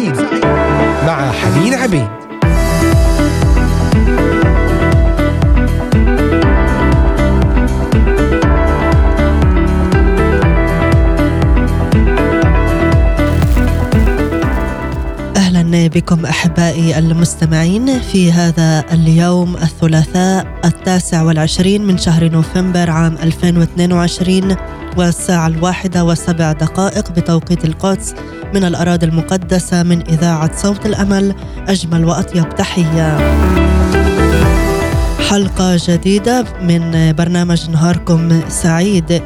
سعيد مع حنين عبيد. أهلا بكم أحبائي المستمعين في هذا اليوم الثلاثاء التاسع والعشرين من شهر نوفمبر عام 2022 والساعة الواحدة وسبع دقائق بتوقيت القدس من الأراضي المقدسة من إذاعة صوت الأمل أجمل وأطيب تحية. حلقة جديدة من برنامج نهاركم سعيد.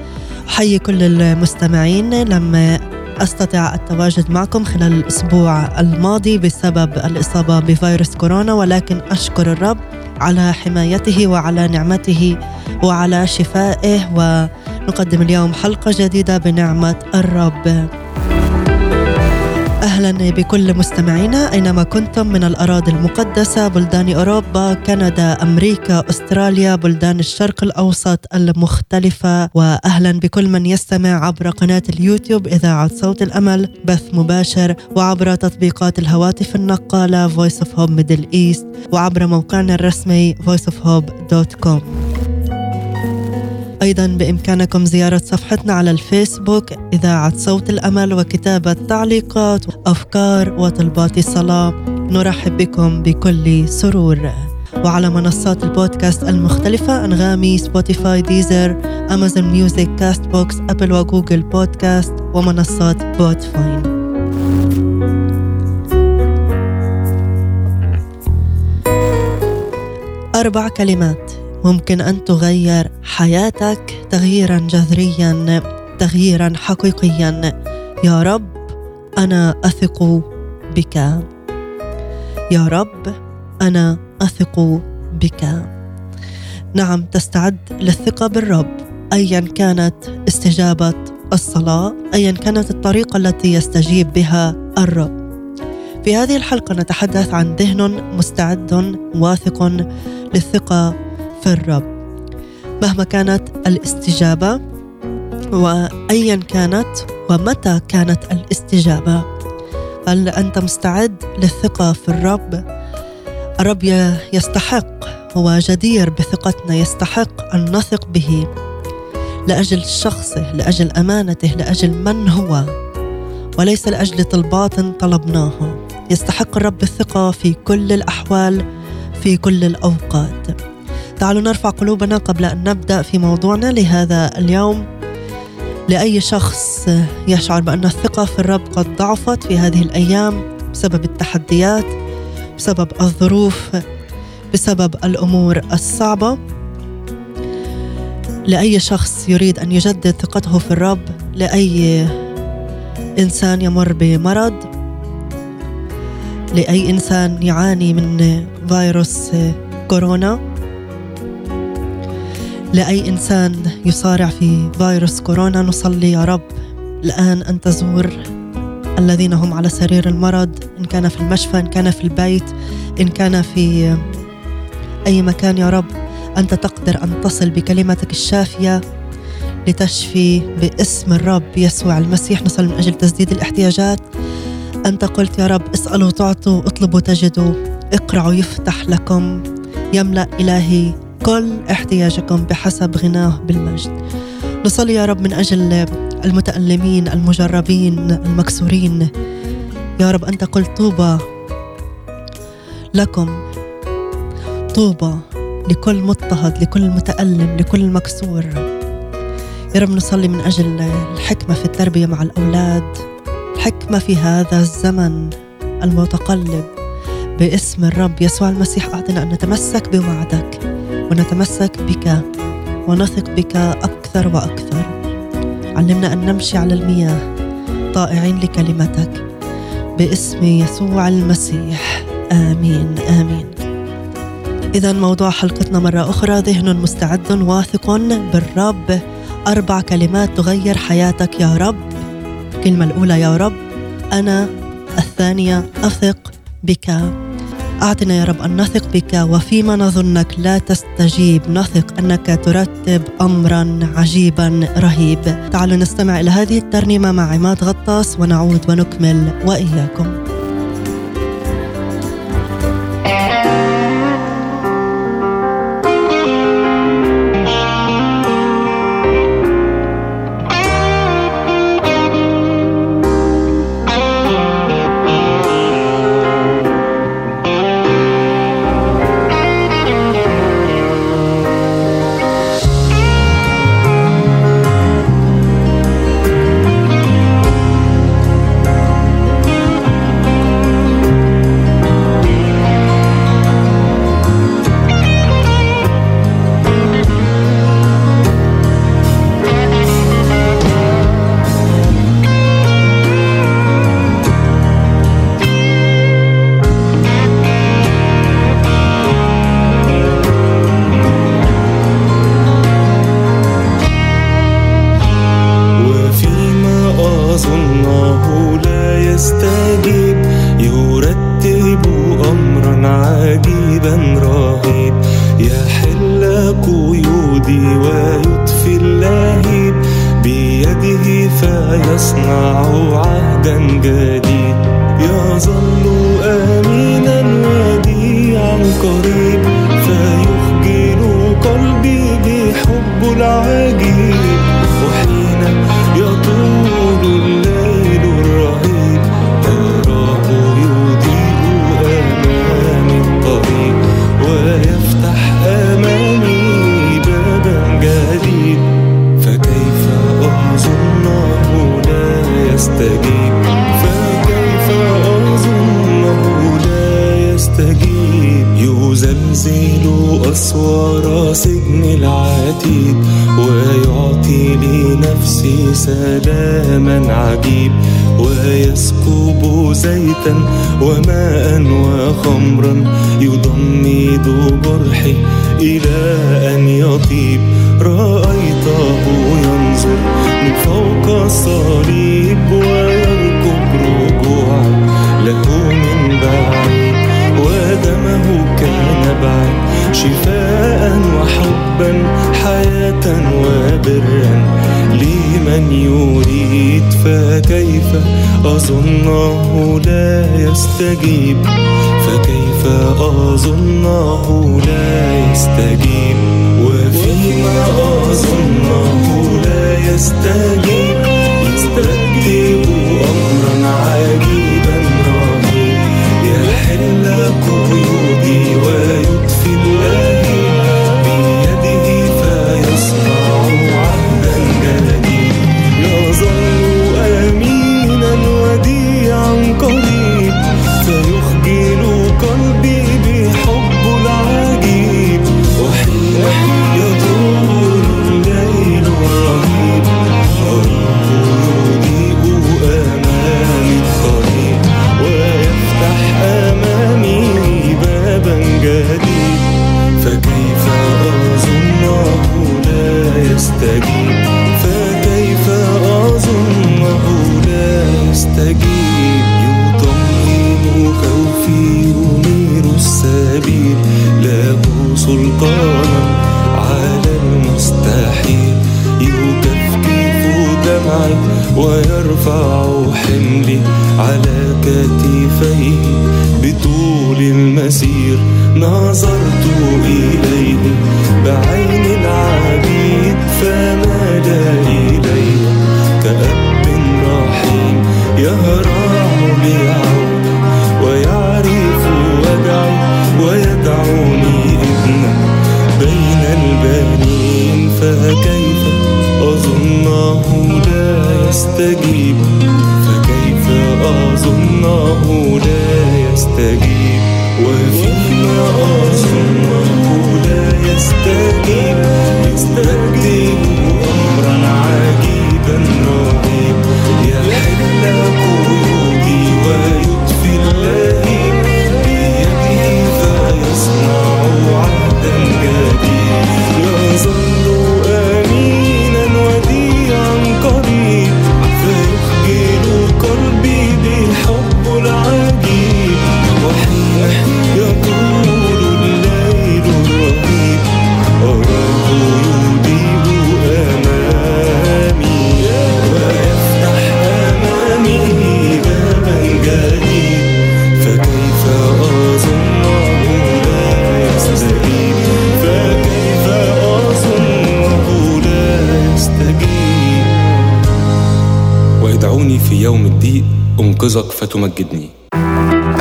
أحيي كل المستمعين لما أستطع التواجد معكم خلال الأسبوع الماضي بسبب الإصابة بفيروس كورونا ولكن أشكر الرب على حمايته وعلى نعمته وعلى شفائه ونقدم اليوم حلقة جديدة بنعمة الرب. أهلا بكل مستمعينا أينما كنتم من الأراضي المقدسة بلدان أوروبا كندا أمريكا أستراليا بلدان الشرق الأوسط المختلفة. واهلا بكل من يستمع عبر قناة اليوتيوب إذاعة صوت الأمل بث مباشر وعبر تطبيقات الهواتف النقالة Voice of Hope Middle East وعبر موقعنا الرسمي voiceofhope.com أيضا بإمكانكم زيارة صفحتنا على الفيسبوك إذاعة صوت الأمل وكتابة تعليقات أفكار وطلبات صلاة نرحب بكم بكل سرور. وعلى منصات البودكاست المختلفة أنغامي Spotify Deezer Amazon Music Castbox Apple و Google Podcast ومنصات Podbean أربع كلمات. ممكن أن تغير حياتك تغييرا جذريا تغييرا حقيقيا. يا رب أنا أثق بك. يا رب أنا أثق بك. نعم تستعد للثقة بالرب ايا كانت استجابة الصلاة ايا كانت الطريقة التي يستجيب بها الرب. في هذه الحلقة نتحدث عن ذهن مستعد واثق للثقة في الرب. مهما كانت الاستجابة وايا كانت ومتى كانت الاستجابة. هل أنت مستعد للثقة في الرب؟ الرب يستحق هو جدير بثقتنا يستحق أن نثق به. لأجل شخصه لأجل أمانته لأجل من هو؟ وليس لأجل طلبات طلبناها يستحق الرب الثقة في كل الأحوال في كل الأوقات. تعالوا نرفع قلوبنا قبل أن نبدأ في موضوعنا. لهذا اليوم لأي شخص يشعر بأن الثقة في الرب قد ضعفت في هذه الأيام بسبب التحديات بسبب الظروف بسبب الأمور الصعبة لأي شخص يريد أن يجدد ثقته في الرب لأي إنسان يمر بمرض لأي إنسان يعاني من فيروس كورونا. لأي إنسان يصارع في فيروس كورونا نصلي يا رب. الآن أن تزور الذين هم على سرير المرض إن كان في المشفى إن كان في البيت إن كان في أي مكان يا رب. أنت تقدر أن تصل بكلمتك الشافية لتشفي باسم الرب يسوع المسيح. نصلي من أجل تسديد الاحتياجات. أنت قلت يا رب اسألوا تعطوا اطلبوا تجدوا. اقرعوا يفتح لكم. يملأ إلهي كل احتياجكم بحسب غناه بالمجد. نصلي يا رب من أجل المتألمين المجربين المكسورين. يا رب أنت قلت طوبى لكم طوبى لكل مضطهد لكل متألم لكل مكسور. يا رب نصلي من أجل الحكمة في التربية مع الأولاد الحكمة في هذا الزمن المتقلب. باسم الرب يسوع المسيح أعطنا أن نتمسك بوعدك. ونتمسك بك ونثق بك أكثر وأكثر. علمنا أن نمشي على المياه طائعين لكلمتك. باسم يسوع المسيح. آمين آمين. إذا موضوع حلقتنا مرة أخرى ذهن مستعد واثق بالرب. أربع كلمات تغير حياتك يا رب. الكلمة الأولى يا رب. أنا الثانية أثق بك. أعطنا يا رب أن نثق بك وفيما نظنك لا تستجيب. نثق أنك ترتب أمرا عجيبا رهيب. تعالوا نستمع إلى هذه الترنيمة مع عماد غطاس ونعود ونكمل وإياكم. وماء وخمرا يضمد جرحي إلى أن يطيب. رأيته ينظر من فوق الصليب ويركب رجوعا له من بعيد ودمه كان بعد. شفاء وحبا حياة وبرا لمن يريد فكيف أظنه يستجيب فكيف أظنه لا يستجيب؟ وفيما أظنه لا يستجيب. ويرفع حملي على كتفيه بطول المسير. نظرت إليه بعين العبيد فمال إلي كأب رحيم يهرع ليعود ويعرف وجعي ويدعوني ابنا بين البنين فكيف أظنه لا يستجيب فكيف أظنه لا يستجيب؟ وفيما أظنه ويدعوني في يوم الضيق أنقذك فتمجدني.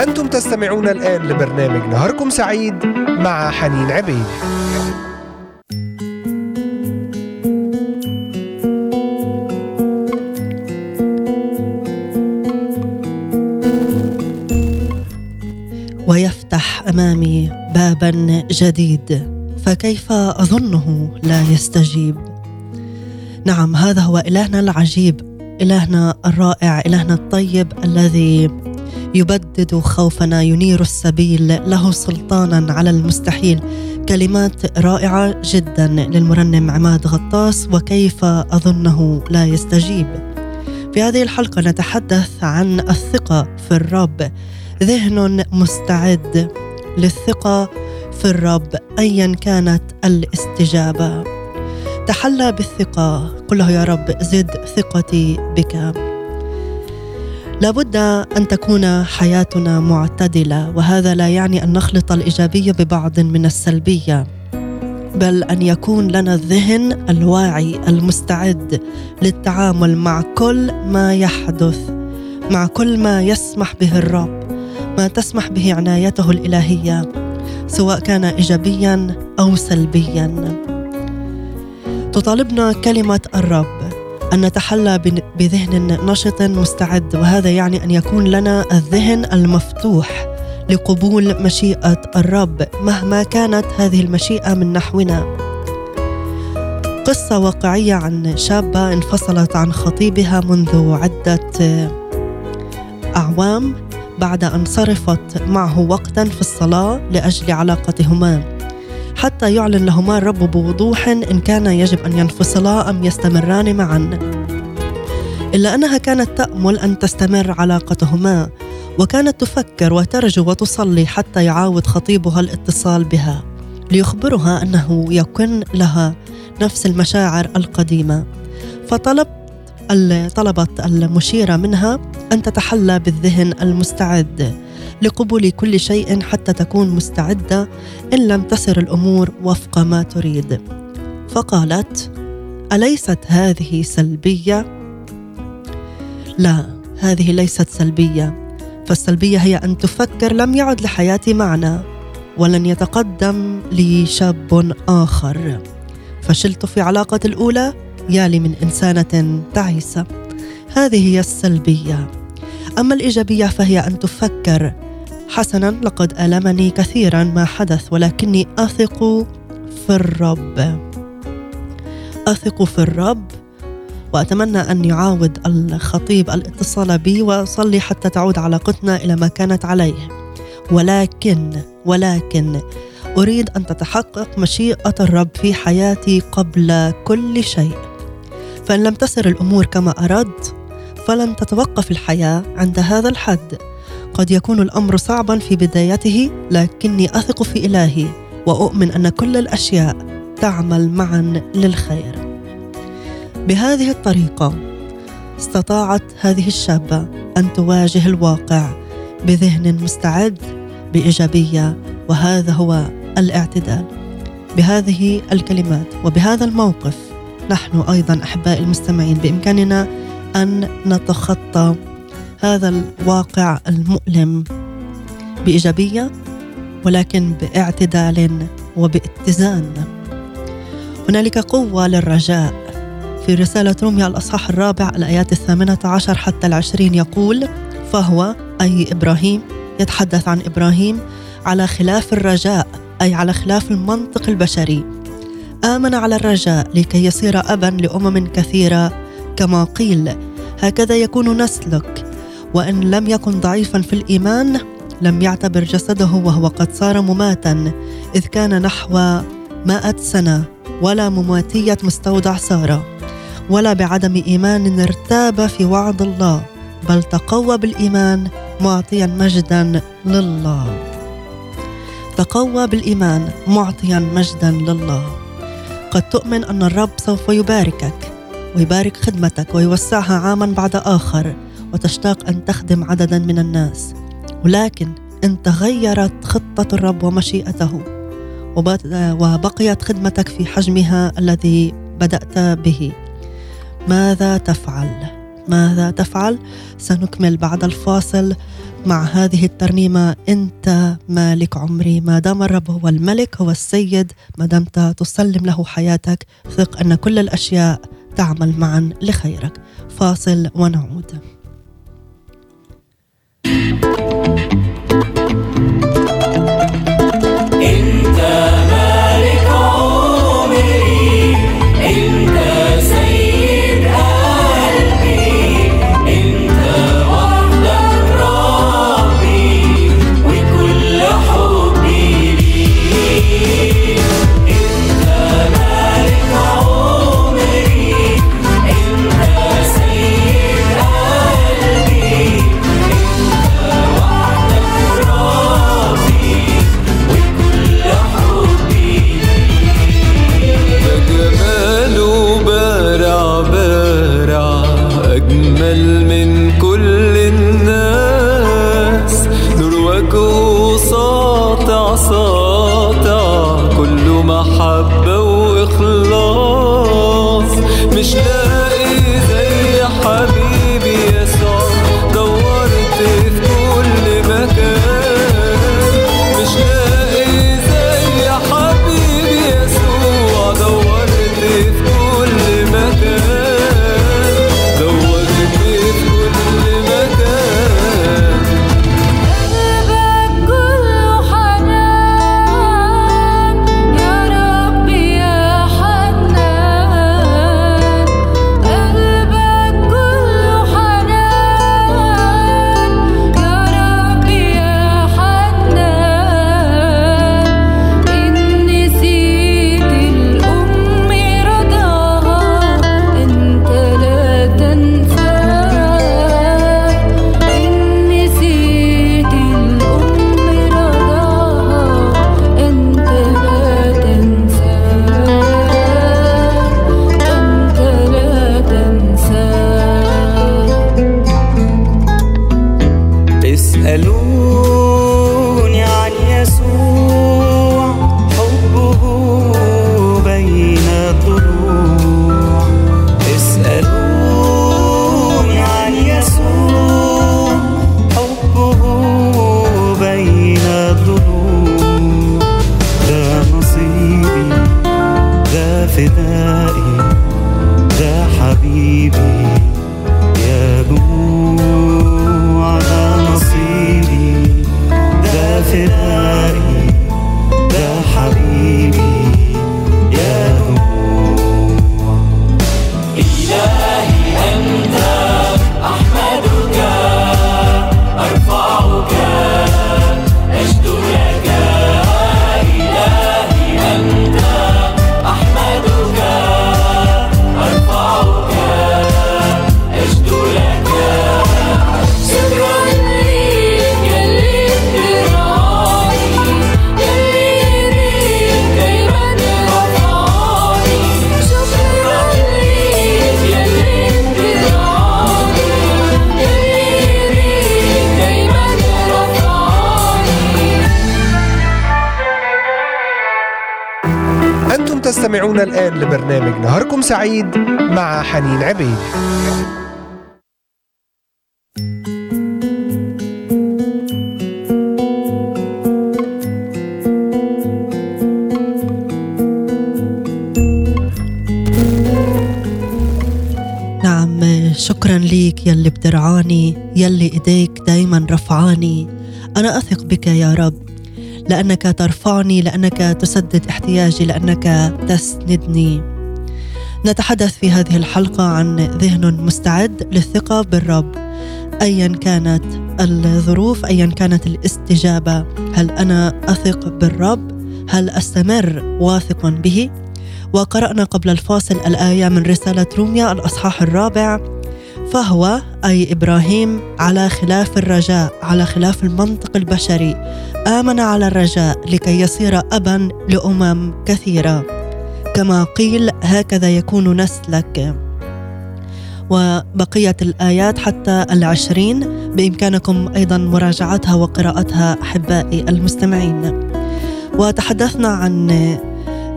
أنتم تستمعون الآن لبرنامج نهاركم سعيد مع حنين عبيد. ويفتح أمامي بابا جديد فكيف أظنه لا يستجيب؟ نعم هذا هو إلهنا العجيب. إلهنا الرائع إلهنا الطيب الذي يبدد خوفنا ينير السبيل له سلطانا على المستحيل. كلمات رائعة جدا للمرنم عماد غطاس وكيف أظنه لا يستجيب. في هذه الحلقة نتحدث عن الثقة في الرب. ذهن مستعد للثقة في الرب ايا كانت الاستجابة. تحلى بالثقة. قل له يا رب زد ثقتي بك. لابد أن تكون حياتنا معتدلة وهذا لا يعني أن نخلط الإيجابية ببعض من السلبية بل أن يكون لنا الذهن الواعي المستعد للتعامل مع كل ما يحدث مع كل ما يسمح به الرب ما تسمح به عنايته الإلهية سواء كان إيجابيا أو سلبيا. تطالبنا كلمة الرب أن نتحلى بذهن نشط مستعد وهذا يعني أن يكون لنا الذهن المفتوح لقبول مشيئة الرب مهما كانت هذه المشيئة من نحونا. قصة واقعية عن شابة انفصلت عن خطيبها منذ عدة أعوام بعد أن صرفت معه وقتا في الصلاة لأجل علاقتهما. حتى يعلن لهما الرب بوضوح إن كان يجب أن ينفصلا أم يستمران معا. إلا أنها كانت تأمل أن تستمر علاقتهما وكانت تفكر وترجو وتصلي حتى يعاود خطيبها الاتصال بها ليخبرها أنه يكن لها نفس المشاعر القديمة. فطلب طلبت المشيرة منها أن تتحلى بالذهن المستعد لقبول كل شيء حتى تكون مستعدة إن لم تسر الأمور وفق ما تريد. فقالت أليست هذه سلبية؟ لا هذه ليست سلبية فالسلبية هي أن تفكر لم يعد لحياتي معنى ولن يتقدم لي شاب آخر. فشلت في علاقتي الأولى يا لي من إنسانة تعيسة. هذه هي السلبية. أما الإيجابية فهي أن تفكر. حسنا لقد آلمني كثيرا ما حدث ولكني أثق في الرب. أثق في الرب وأتمنى أن يعاود الخطيب الاتصال بي وأصلي حتى تعود علاقتنا إلى ما كانت عليه. ولكن ولكن أريد أن تتحقق مشيئة الرب في حياتي قبل كل شيء. فإن لم تسر الأمور كما أردت فلن تتوقف الحياة عند هذا الحد. قد يكون الأمر صعبا في بدايته لكني أثق في إلهي وأؤمن أن كل الأشياء تعمل معا للخير. بهذه الطريقة استطاعت هذه الشابة أن تواجه الواقع بذهن مستعد بإيجابية وهذا هو الاعتدال. بهذه الكلمات وبهذا الموقف نحن أيضا أحبائي المستمعين بإمكاننا أن نتخطى هذا الواقع المؤلم بإيجابية ولكن باعتدال وباتزان. هنالك قوة للرجاء. في رسالة روميا الأصحاح الرابع الآيات الثامنة عشر حتى العشرين يقول فهو أي إبراهيم يتحدث عن إبراهيم على خلاف الرجاء أي على خلاف المنطق البشري. آمن على الرجاء لكي يصير أبا لأمم كثيرة كما قيل هكذا يكون نسلك. وإن لم يكن ضعيفا في الإيمان لم يعتبر جسده وهو قد صار مماتا إذ كان نحو مائة سنة ولا مماتية مستودع سارة. ولا بعدم إيمان ارتاب في وعد الله بل تقوى بالإيمان معطيا مجدا لله. تقوى بالإيمان معطيا مجدا لله. قد تؤمن أن الرب سوف يباركك. ويبارك خدمتك ويوسعها عاما بعد آخر وتشتاق أن تخدم عددا من الناس. ولكن إن تغيرت خطة الرب ومشيئته وبقيت خدمتك في حجمها الذي بدأت به. ماذا تفعل؟ ماذا تفعل؟ سنكمل بعد الفاصل مع هذه الترنيمة. أنت مالك عمري ما دام الرب هو الملك هو السيد ما دمت تسلم له حياتك. ثق أن كل الأشياء تعمل معا لخيرك. فاصل ونعود. سعيد مع حنين عبيد. نعم شكرا ليك يلي بترعاني يلي إيديك دايما رفعاني. أنا أثق بك يا رب. لأنك ترفعني لأنك تسدد احتياجي لأنك تسندني. نتحدث في هذه الحلقة عن ذهن مستعد للثقة بالرب. ايا كانت الظروف ايا كانت الاستجابة. هل أنا أثق بالرب؟ هل أستمر واثقا به؟ وقرأنا قبل الفاصل الآية من رسالة روميا الأصحاح الرابع. فهو أي إبراهيم على خلاف الرجاء على خلاف المنطق البشري آمن على الرجاء لكي يصير أبا لأمم كثيرة. كما قيل هكذا يكون نسلك. وبقية الآيات حتى العشرين بإمكانكم أيضا مراجعتها وقراءتها أحبائي المستمعين. وتحدثنا عن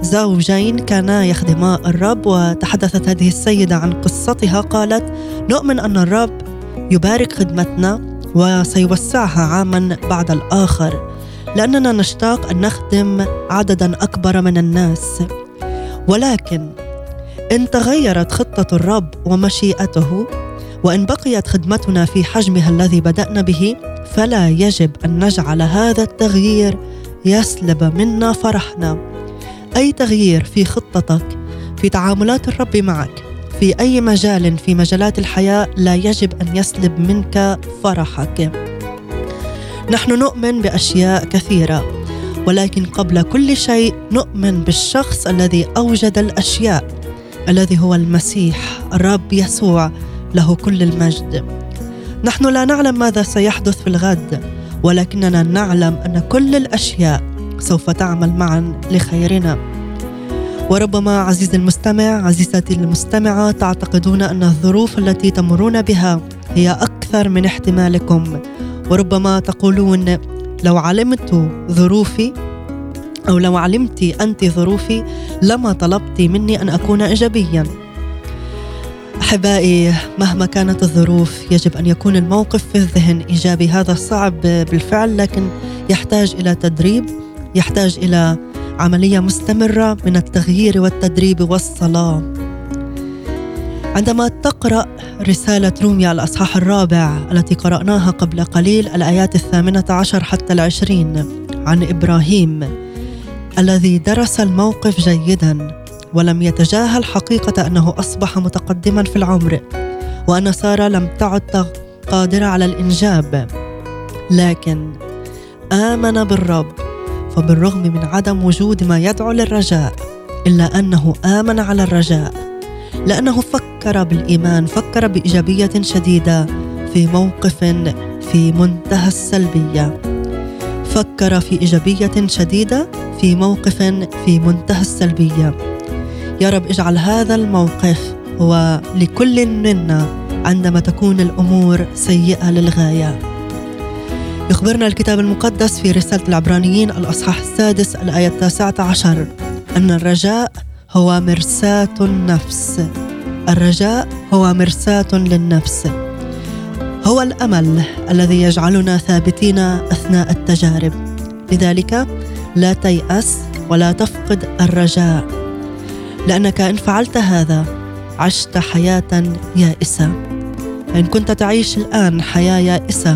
زوجين كانا يخدما الرب وتحدثت هذه السيدة عن قصتها قالت نؤمن أن الرب يبارك خدمتنا وسيوسعها عاما بعد الآخر لأننا نشتاق أن نخدم عددا أكبر من الناس. ولكن إن تغيرت خطة الرب ومشيئته وإن بقيت خدمتنا في حجمها الذي بدأنا به فلا يجب أن نجعل هذا التغيير يسلب منا فرحنا. أي تغيير في خطتك في تعاملات الرب معك في أي مجال في مجالات الحياة لا يجب أن يسلب منك فرحك. نحن نؤمن بأشياء كثيرة. ولكن قبل كل شيء نؤمن بالشخص الذي أوجد الأشياء الذي هو المسيح الرب يسوع له كل المجد. نحن لا نعلم ماذا سيحدث في الغد ولكننا نعلم أن كل الأشياء سوف تعمل معا لخيرنا. وربما عزيزي المستمع عزيزتي المستمعة تعتقدون أن الظروف التي تمرون بها هي أكثر من احتمالكم. وربما تقولون لو علمت ظروفي أو لو علمت أنت ظروفي لما طلبت مني أن أكون إيجابيا. أحبائي مهما كانت الظروف يجب أن يكون الموقف في الذهن إيجابي. هذا صعب بالفعل لكن يحتاج إلى تدريب يحتاج إلى عملية مستمرة من التغيير والتدريب والصلاة. عندما تقرأ رسالة روميا الأصحاح الرابع التي قرأناها قبل قليل الآيات الثامنة عشر حتى العشرين عن إبراهيم الذي درس الموقف جيدا ولم يتجاهل حقيقة أنه أصبح متقدما في العمر وأن سارة لم تعد قادرة على الإنجاب. لكن آمن بالرب فبالرغم من عدم وجود ما يدعو للرجاء إلا أنه آمن على الرجاء. لأنه فكر بالإيمان فكر بإيجابية شديدة في موقف في منتهى السلبية. فكر في إيجابية شديدة في موقف في منتهى السلبية. يا رب اجعل هذا الموقف هو لكل منا عندما تكون الأمور سيئة للغاية. يخبرنا الكتاب المقدس في رسالة العبرانيين الأصحاح السادس الآية التاسعة عشر. أن الرجاء هو مرساة النفس. الرجاء هو مرساة للنفس. هو الأمل الذي يجعلنا ثابتين أثناء التجارب. لذلك لا تيأس ولا تفقد الرجاء. لأنك إن فعلت هذا عشت حياة يائسة. إن كنت تعيش الآن حياة يائسة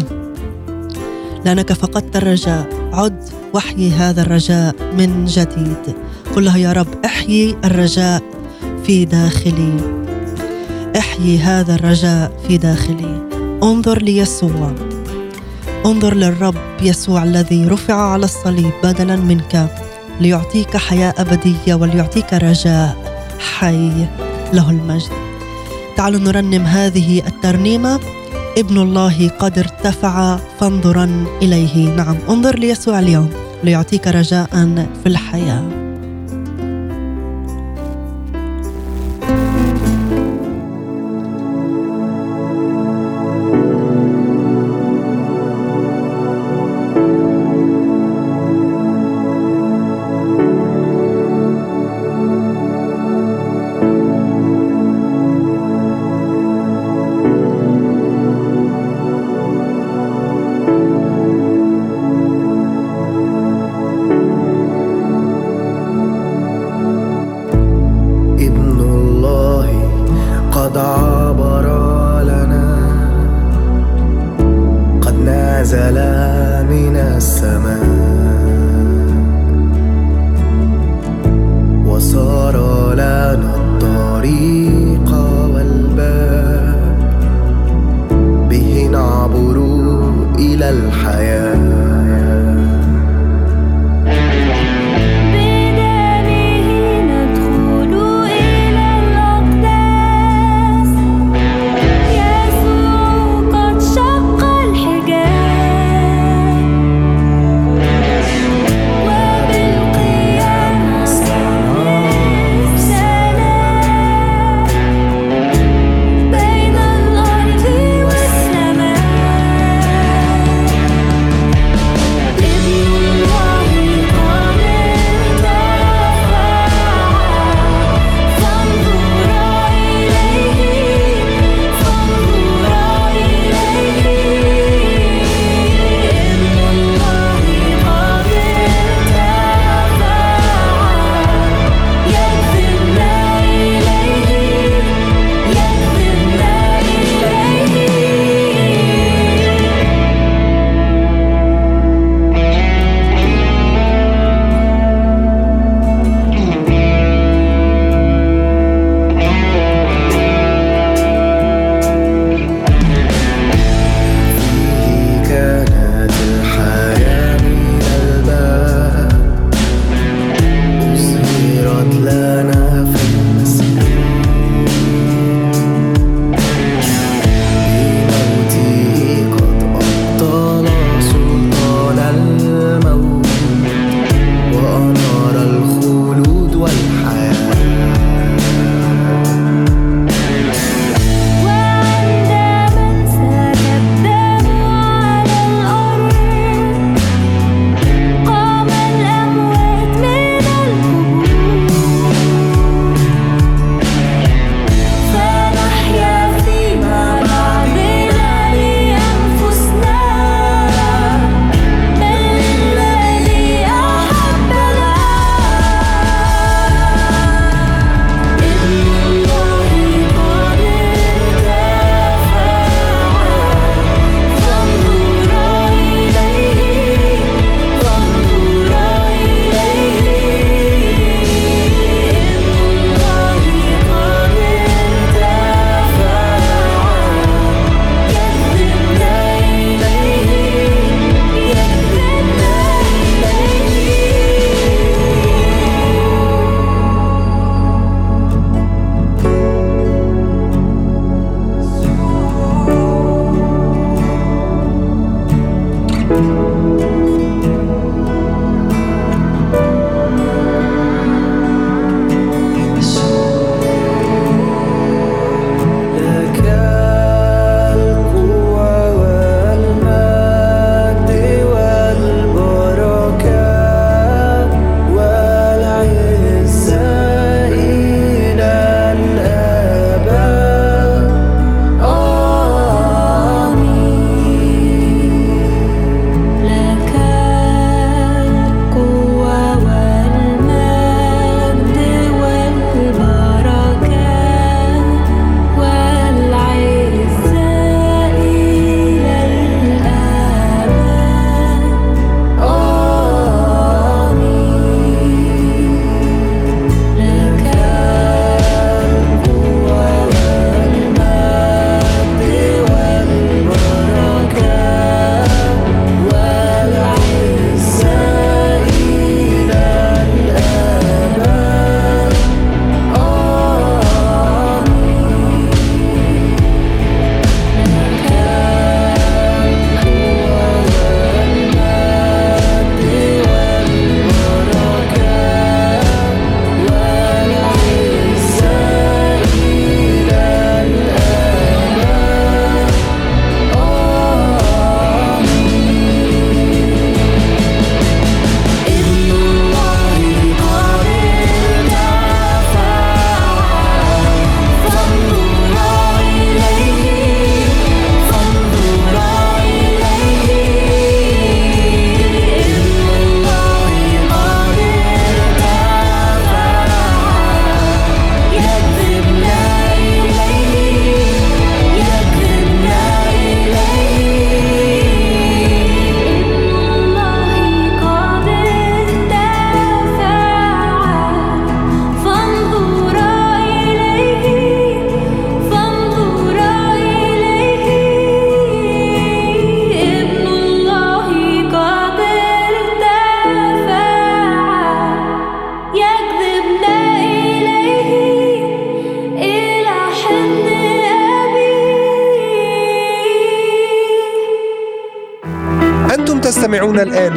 لأنك فقدت الرجاء. عد واحيي هذا الرجاء من جديد. قل له يا رب إحيي الرجاء في داخلي. إحيي هذا الرجاء في داخلي. انظر ليسوع. انظر للرب يسوع الذي رفع على الصليب بدلا منك ليعطيك حياة أبدية وليعطيك رجاء حي له المجد. تعالوا نرنم هذه الترنيمة. ابن الله قد ارتفع فانظرا إليه. نعم انظر ليسوع اليوم ليعطيك رجاء في الحياة.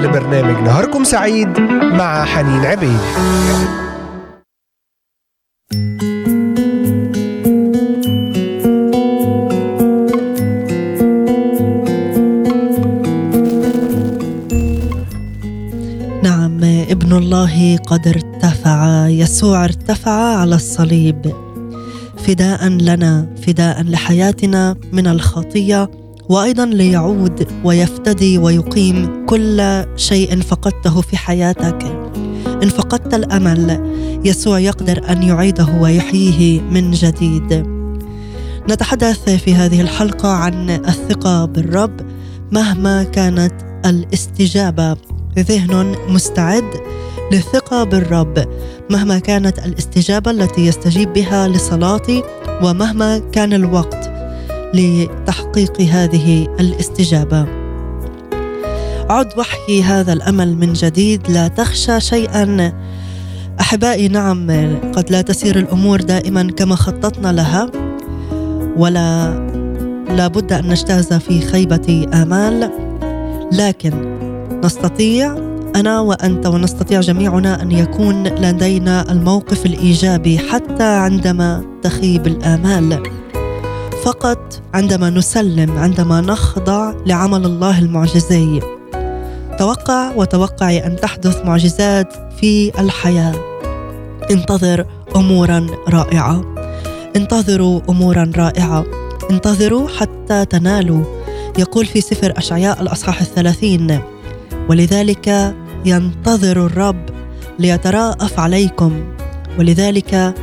لبرنامج نهاركم سعيد مع حنين عبيد. نعم ابن الله قد ارتفع يسوع ارتفع على الصليب. فداء لنا فداء لحياتنا من الخطية وأيضا ليعود ويفتدي ويقيم كل شيء فقدته في حياتك. إن فقدت الأمل يسوع يقدر أن يعيده ويحييه من جديد. نتحدث في هذه الحلقة عن الثقة بالرب مهما كانت الاستجابة. ذهن مستعد للثقة بالرب مهما كانت الاستجابة التي يستجيب بها لصلاتي ومهما كان الوقت. لتحقيق هذه الاستجابة. عد وحي هذا الأمل من جديد لا تخشى شيئا. أحبائي نعم قد لا تسير الأمور دائما كما خططنا لها ولا لا بد أن نجتاز في خيبة آمال. لكن نستطيع أنا وأنت ونستطيع جميعنا أن يكون لدينا الموقف الإيجابي حتى عندما تخيب الآمال. فقط عندما نسلم عندما نخضع لعمل الله المعجزي. توقع وتوقعي أن تحدث معجزات في الحياة. انتظر امورا رائعة. انتظروا امورا رائعة. انتظروا حتى تنالوا. يقول في سفر أشعياء الأصحاح الثلاثين ولذلك ينتظر الرب ليتراءف عليكم. ولذلك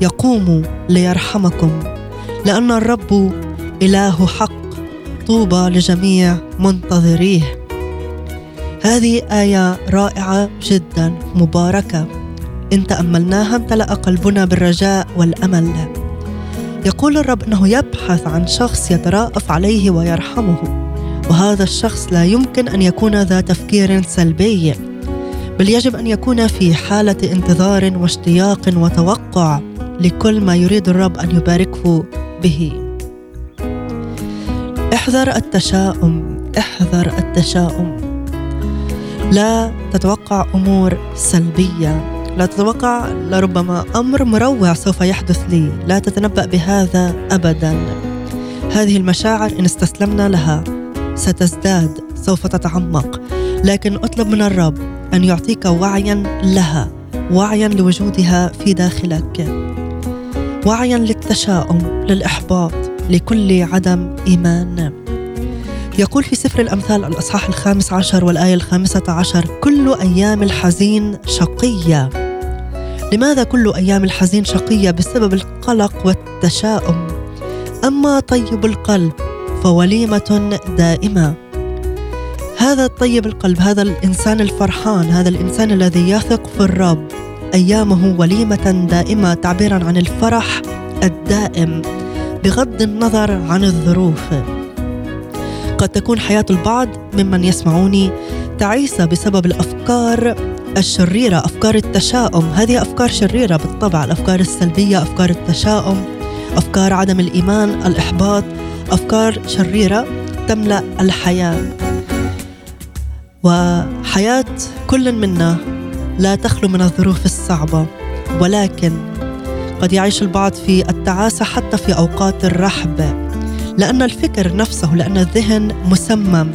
يقوم ليرحمكم. لأن الرب إله حق. طوبى لجميع منتظريه. هذه آية رائعة جدا مباركة. إن تأملناها امتلأ قلبنا بالرجاء والأمل. يقول الرب إنه يبحث عن شخص يتراءف عليه ويرحمه وهذا الشخص لا يمكن أن يكون ذا تفكير سلبي بل يجب أن يكون في حالة انتظار واشتياق وتوقع لكل ما يريد الرب أن يباركه. به. احذر التشاؤم احذر التشاؤم. لا تتوقع أمور سلبية. لا تتوقع لربما أمر مروع سوف يحدث لي. لا تتنبأ بهذا ابدا. هذه المشاعر إن استسلمنا لها ستزداد سوف تتعمق. لكن أطلب من الرب أن يعطيك وعيا لها وعيا لوجودها في داخلك. وعيا للتشاؤم للإحباط لكل عدم إيمان. يقول في سفر الأمثال الأصحاح الخامس عشر والآية الخامسة عشر كل أيام الحزين شقية. لماذا كل أيام الحزين شقية؟ بسبب القلق والتشاؤم. أما طيب القلب فوليمة دائمة. هذا الطيب القلب هذا الإنسان الفرحان هذا الإنسان الذي يثق في الرب. أيامه وليمة دائمة تعبيرا عن الفرح الدائم بغض النظر عن الظروف. قد تكون حياة البعض ممن يسمعوني تعيسة بسبب الأفكار الشريرة أفكار التشاؤم. هذه أفكار شريرة بالطبع الأفكار السلبية أفكار التشاؤم أفكار عدم الإيمان الإحباط أفكار شريرة تملأ الحياة. وحياة كل منا لا تخلو من الظروف الصعبة. ولكن قد يعيش البعض في التعاسة حتى في أوقات الرحب. لأن الفكر نفسه لأن الذهن مسمم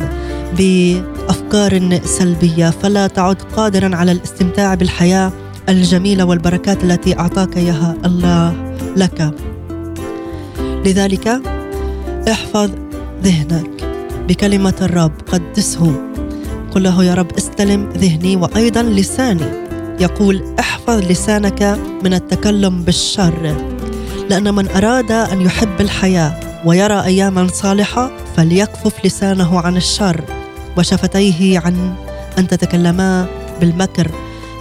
بأفكار سلبية. فلا تعد قادرا على الاستمتاع بالحياة الجميلة والبركات التي أعطاك إياها الله لك. لذلك احفظ ذهنك بكلمة الرب قدسه. قل له يا رب استلم ذهني وأيضا لساني. يقول احفظ لسانك من التكلم بالشر. لأن من أراد أن يحب الحياة ويرى اياما صالحة فليكفف لسانه عن الشر. وشفتيه عن أن تتكلما بالمكر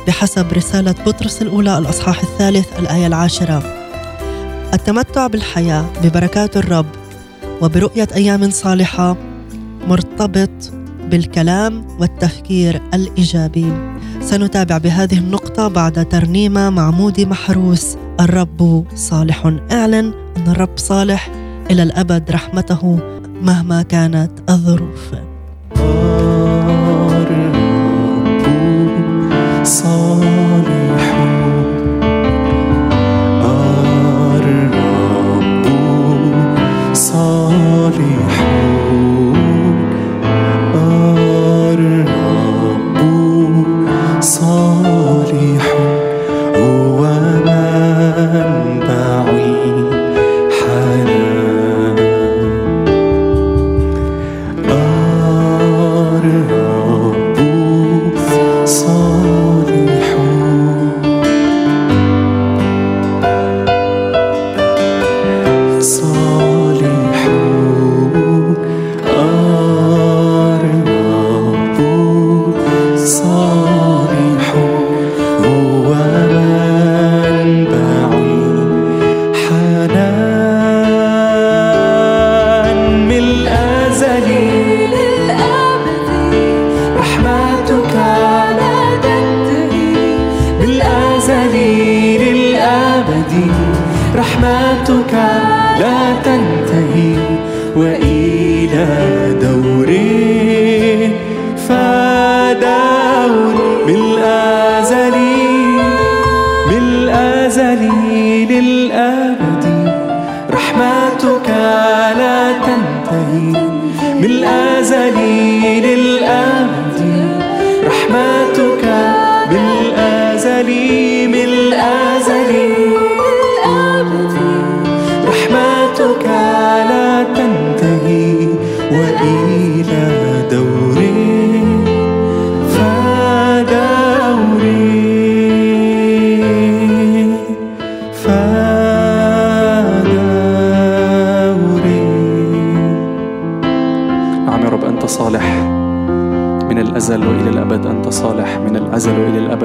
بحسب رسالة بطرس الأولى الأصحاح الثالث الآية العاشرة. التمتع بالحياة ببركات الرب وبرؤية أيام صالحة مرتبط بالكلام والتفكير الإيجابي. سنتابع بهذه النقطة بعد ترنيمة مع مودي محروس الرب صالح اعلن أن الرب صالح إلى الأبد رحمته مهما كانت الظروف.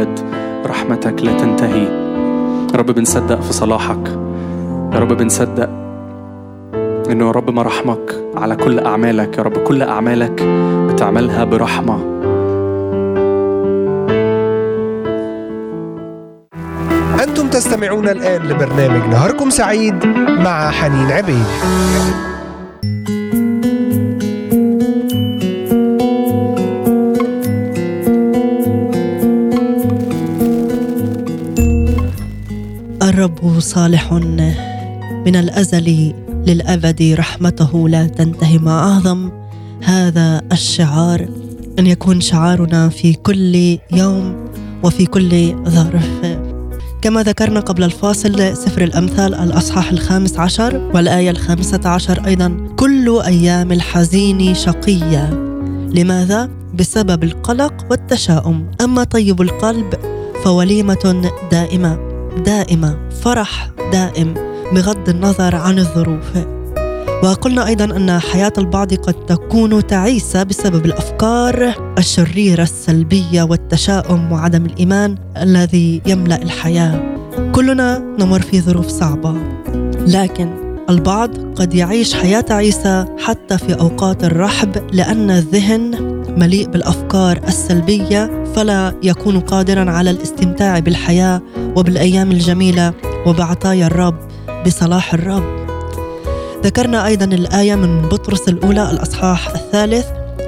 الأبد رحمتك لا تنتهي. يا رب بنصدق في صلاحك. يا رب بنصدق إنه يا رب مراحمك على كل أعمالك. يا رب كل أعمالك بتعملها برحمة. أنتم تستمعون الآن لبرنامج نهاركم سعيد مع حنين عبيد. صالح من الأزل للأبد رحمته لا تنتهي ما أعظم. هذا الشعار أن يكون شعارنا في كل يوم وفي كل ظرف. كما ذكرنا قبل الفاصل سفر الأمثال الأصحاح الخامس عشر والآية الخامسة عشر أيضا. كل أيام الحزين شقية. لماذا؟ بسبب القلق والتشاؤم. أما طيب القلب فوليمة دائمة. دائمة فرح دائم بغض النظر عن الظروف. وقلنا أيضا أن حياة البعض قد تكون تعيسة بسبب الأفكار الشريرة السلبية والتشاؤم وعدم الإيمان الذي يملأ الحياة. كلنا نمر في ظروف صعبة. لكن البعض قد يعيش حياة تعيسة حتى في أوقات الرحب لأن الذهن مليء بالأفكار السلبية فلا يكون قادرا على الاستمتاع بالحياة وبالأيام الجميلة وبعطايا الرب بصلاح الرب. ذكرنا أيضا الآية من بطرس الأولى الأصحاح الثالث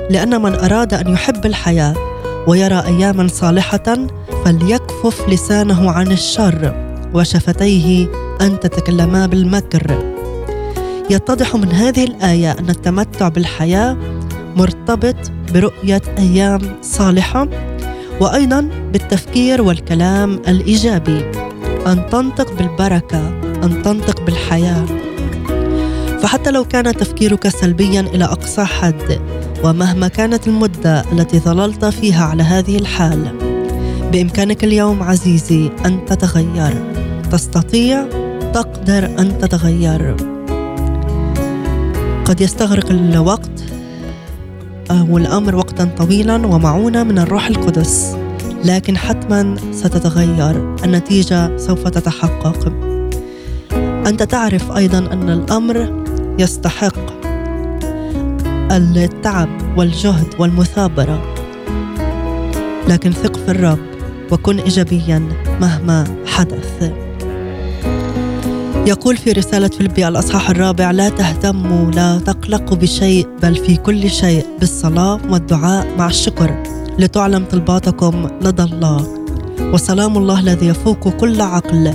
لأن من أراد أن يحب الحياة ويرى اياما صالحة فليكفف لسانه عن الشر وشفتيه أن تتكلما بالمكر. يتضح من هذه الآية أن التمتع بالحياة مرتبط برؤية أيام صالحة وأيضا بالتفكير والكلام الإيجابي. أن تنطق بالبركة أن تنطق بالحياة. فحتى لو كان تفكيرك سلبيا إلى أقصى حد ومهما كانت المدة التي ظللت فيها على هذه الحال بإمكانك اليوم عزيزي أن تتغير. تستطيع تقدر أن تتغير. قد يستغرق الوقت أو الامر وقتا طويلا ومعونة من الروح القدس. لكن حتما ستتغير النتيجة سوف تتحقق. أنت تعرف أيضا أن الأمر يستحق التعب والجهد والمثابرة. لكن ثق في الرب وكن ايجابيا مهما حدث. يقول في رسالة فيلبي الأصحاح الرابع لا تهتموا لا تقلقوا بشيء بل في كل شيء بالصلاة والدعاء مع الشكر لتعلم طلباتكم لدى الله. وسلام الله الذي يفوق كل عقل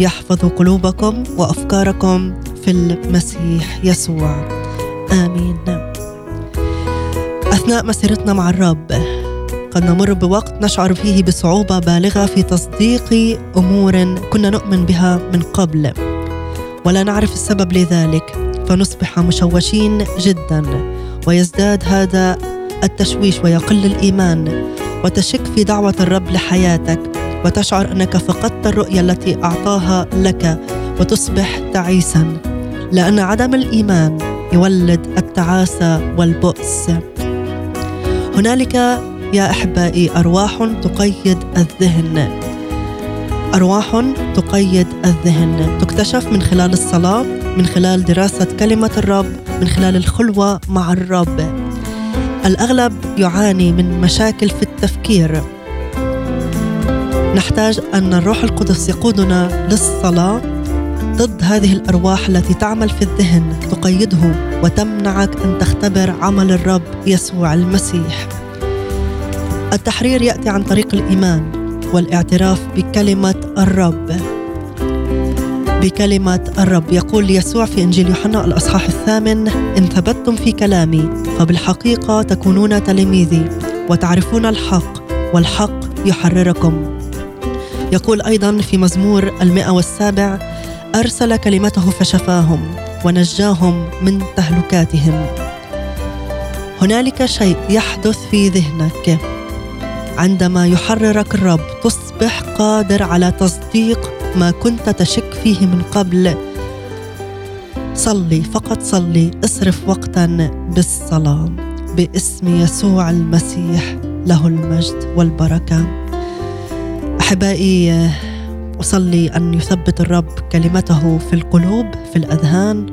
يحفظ قلوبكم وأفكاركم في المسيح يسوع. آمين. أثناء مسيرتنا مع الرب قد نمر بوقت نشعر فيه بصعوبة بالغة في تصديق أمور كنا نؤمن بها من قبل. ولا نعرف السبب لذلك فنصبح مشوشين جدا. ويزداد هذا التشويش ويقل الإيمان. وتشك في دعوة الرب لحياتك. وتشعر أنك فقدت الرؤية التي أعطاها لك. وتصبح تعيسا. لأن عدم الإيمان يولد التعاسة والبؤس. هنالك يا أحبائي أرواح تقيد الذهن. أرواح تقيد الذهن تكتشف من خلال الصلاة من خلال دراسة كلمة الرب من خلال الخلوة مع الرب. الأغلب يعاني من مشاكل في التفكير. نحتاج أن الروح القدس يقودنا للصلاة ضد هذه الأرواح التي تعمل في الذهن تقيده وتمنعك أن تختبر عمل الرب يسوع المسيح. التحرير يأتي عن طريق الإيمان. والاعتراف بكلمة الرب. بكلمة الرب. يقول يسوع في إنجيل يوحنا الأصحاح الثامن إن ثبتتم في كلامي فبالحقيقة تكونون تلاميذي وتعرفون الحق والحق يحرركم. يقول أيضا في مزمور المئة والسابع أرسل كلمته فشفاهم ونجاهم من تهلكاتهم. هنالك شيء يحدث في ذهنك. عندما يحررك الرب تصبح قادر على تصديق ما كنت تشك فيه من قبل. صلي فقط صلي اصرف وقتا بالصلاة باسم يسوع المسيح له المجد والبركة. أحبائي أصلي أن يثبت الرب كلمته في القلوب في الأذهان.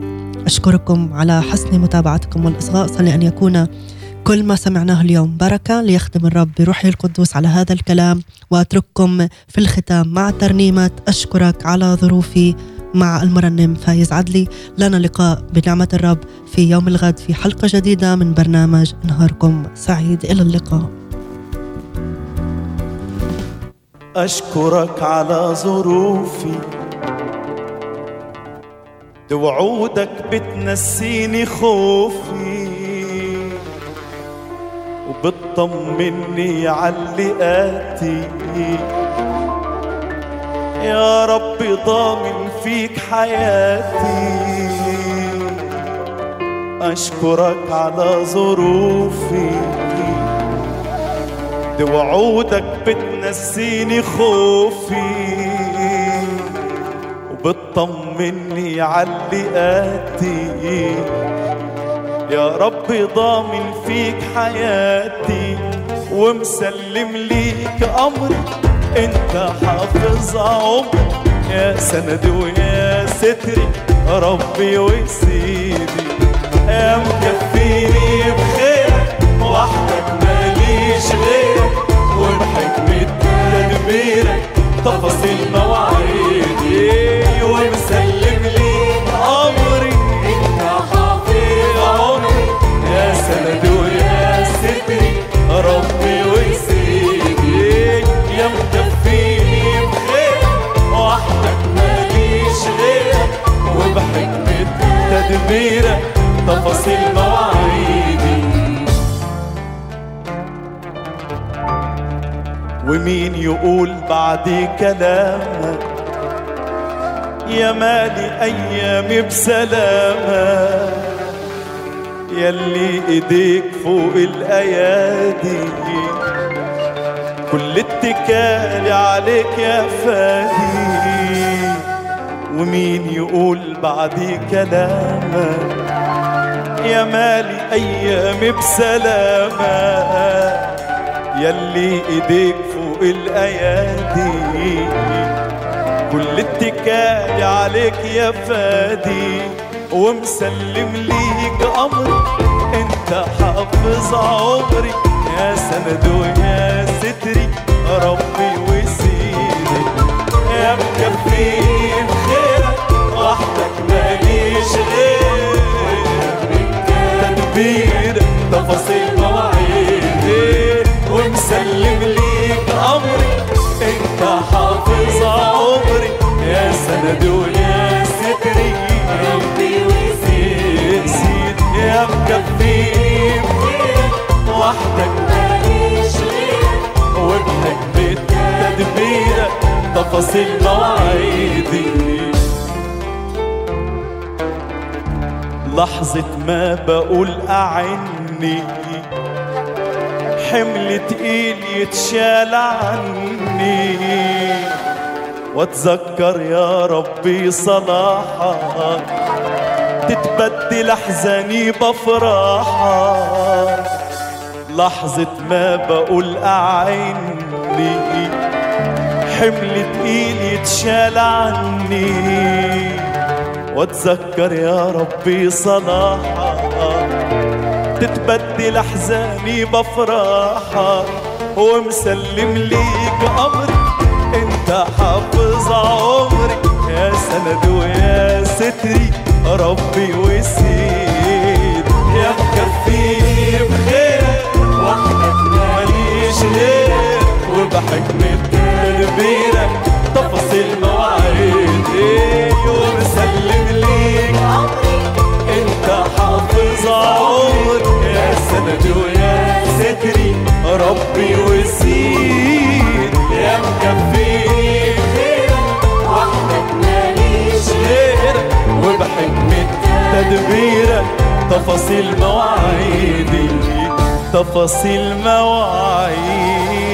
أشكركم على حسن متابعتكم والإصغاء. صلي أن يكون كل ما سمعناه اليوم بركة ليخدم الرب بروحه القدوس على هذا الكلام وأترككم في الختام مع ترنيمة أشكرك على ظروفي مع المرنم فايز عدلي. لنا لقاء بنعمة الرب في يوم الغد في حلقة جديدة من برنامج نهاركم سعيد. إلى اللقاء. أشكرك على ظروفي. وعودك بتنسيني خوفي. وبتطمني عاللقاتي يا رب ضامن فيك حياتي. أشكرك على ظروفي. دي وعودك بتنسيني خوفي. وبتطمني عاللقاتي يا ضامن فيك حياتي ومسلم ليك أمري أنت حافظ عمري يا سندي ويا ستري ربي وسيدي يا مكفيني بخيرك وحدك ماليش غيرك وبحكمة تدبيرك تفاصيل مواعيدي. ومسلم تدبيرك تفاصيل مواعيدي. ومين يقول بعد كلامك يا مالي أيامي بسلامة. يلي إيديك فوق الأيادي. كل اتكالي عليك يا فادي. ومين يقول بعد كلامك؟ يا مالي ايامي بسلامة يلي إيديك فوق الأيادي. كل اتكالي عليك يا فادي ومسلم ليك امري أنت حافظ عمري. يا سند ويا ستري ربي وسيدي يا مكفيني تدبير تفاصيل مواعيدي ومسلم ليك امري انت حافظ عمري يا سندي ويا ستري قلبي وزيد يا مكفيني وحدك ماليش غيرك وابنك بالتدبير تفاصيل مواعيدي. لحظة ما بقول أعني. حمل تقيل يتشال عني. وأتذكر يا ربي صلاحك. تتبدل احزاني بفرحك لحظة ما بقول أعني. حمل تقيل يتشال عني. واتذكر يا ربي صلاحك تتبدل أحزاني بفرحك ومسلم ليك امري أنت حافظ عمري. يا سند ويا ستري ربي وسيد يا مكفيني بخيرك وحدك ماليش غيرك وبحكمة تدبيرك تفاصيل مواعيدي. يا سند ويا ستري ربي وسيد يا مكفيني غيرك وحدك ماليش غيرك وبحكمة تدبيرك تفاصيل مواعيدي تفاصيل مواعيدي.